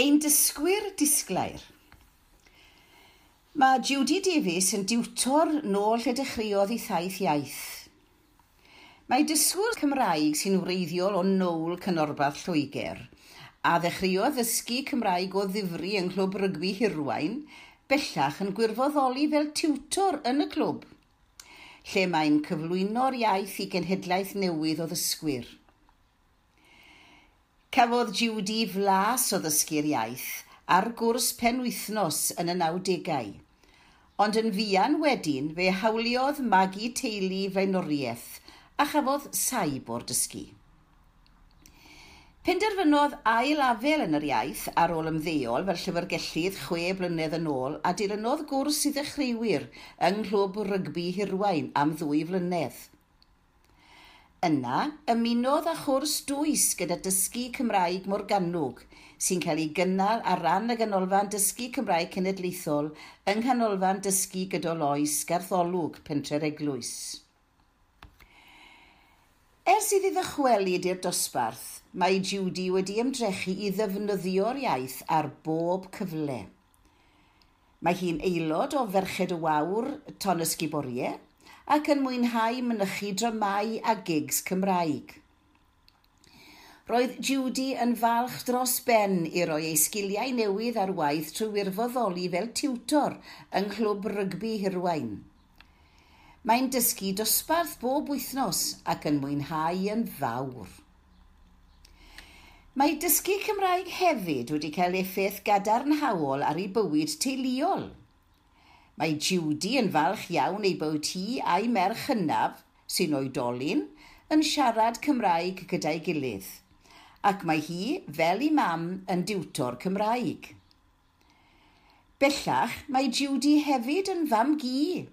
Ein dysgwyr disglair. Mae Judy Davies yn diwtor nôl lle dechreuodd ei thaith iaith. Mae dysgwr Cymraeg sy'n wreiddiol o nôl cynorbath Lloegr a ddechreuodd ddysgu Cymraeg o ddifri yng Nghlwb Rygbi Hirwain, bellach yn gwirfoddoli fel tiwtor yn y clwb, lle mae'n cyflwyno'r iaith i genhedlaeth newydd o ddysgwyr. Cafodd Judy flas o ddysgu'r iaith ar gwrs penwythnos yn y nawdegau, ond yn fuan wedyn fe hawliodd magu teulu fenoriaeth a chafodd saib o'r dysgu. Penderfynodd ail afel yn yr iaith ar ôl ymddeol fel llyfrgellydd chwe blynedd yn ôl a dilynodd gwrs i ddechreuwyr yng Nghlwb Rygbi Hirwain am ddwy flynedd. Yna, ymunodd â chwrs dwys gyda dysgu Cymraeg Morgannwg, sy'n cael ei gynnal ar ran y Ganolfan Dysgu Cymraeg Cenedlaethol yng Nghanolfan Dysgu Gydol Oes Garddolwg, Pentre Eglwys. Ers iddi ddychwelyd i'r dosbarth, mae Judy wedi ymdrechu i ddefnyddio'r iaith ar bob cyfle. Mae hi'n aelod o Ferched y Wawr, Tonysgu Boriau, ac yn mwynhau mynychu dramau a gigs Cymraeg. Roedd Judy yn falch dros ben i roi ei sgiliau newydd ar waith trwy wirfoddoli fel tiwtor yng nghlwb rygbi Hirwain. Mae'n dysgu dosbarth bob wythnos ac yn mwynhau yn fawr. Mae dysgu Cymraeg hefyd wedi cael effaith gadarnhaol ar ei bywyd teuluol – Mae Judy yn falch iawn ei bod hi a'i merch hynaf, sy'n oedolyn, yn siarad Cymraeg gyda'i gilydd. Ac mae hi, fel ei mam, yn diwtor Cymraeg. Bellach, mae Judy hefyd yn fam gi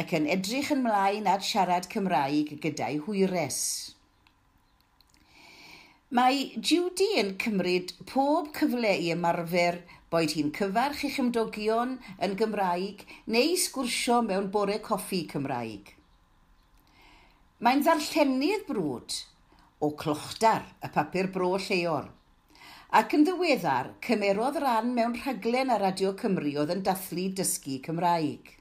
ac yn edrych ymlaen at siarad Cymraeg gyda'i hwyres. Mae Judy yn cymryd pob cyfle i ymarfer boed hi'n cyfarch i'ch ymdogion yn Gymraeg neu sgwrsio mewn bore coffi Cymraeg. Mae'n ddarllenydd brwd o clochdar y papur bro lleol ac yn ddiweddar cymerodd ran mewn rhaglen ar Radio Cymru oedd yn dathlu dysgu Cymraeg.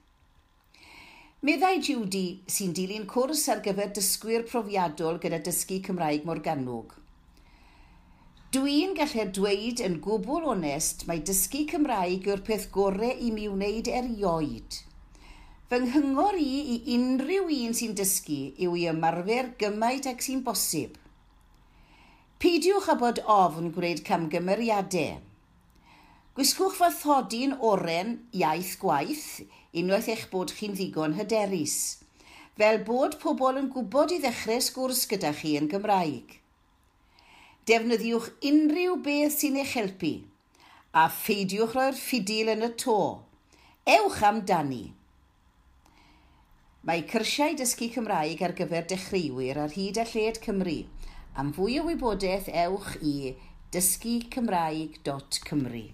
Meddai Judy sy'n dilyn cwrs ar gyfer dysgwyr profiadol gyda dysgu Cymraeg mor ganwg. Dwi'n gallu dweud yn gwbl onest mae dysgu Cymraeg yw'r peth gorau i mi wneud erioed. Fy nghyngor i i unrhyw un sy'n dysgu yw i ymarfer gymaint ac sy'n bosib. Peidiwch â bod ofn gwneud camgymeriadau. Gwisgwch fy oren iaith gwaith unwaith eich bod chi'n ddigon hyderus, fel bod pobl yn gwybod i ddechrau sgwrs gyda chi yn Gymraeg. Defnyddiwch unrhyw beth sy'n eich helpu a pheidiwch roi'r ffidil yn y to. Ewch amdani! Mae cyrsiau dysgu Cymraeg ar gyfer dechreuwyr ar hyd a lled Cymru. Am fwy o wybodaeth ewch i dysgucymraeg.cymru.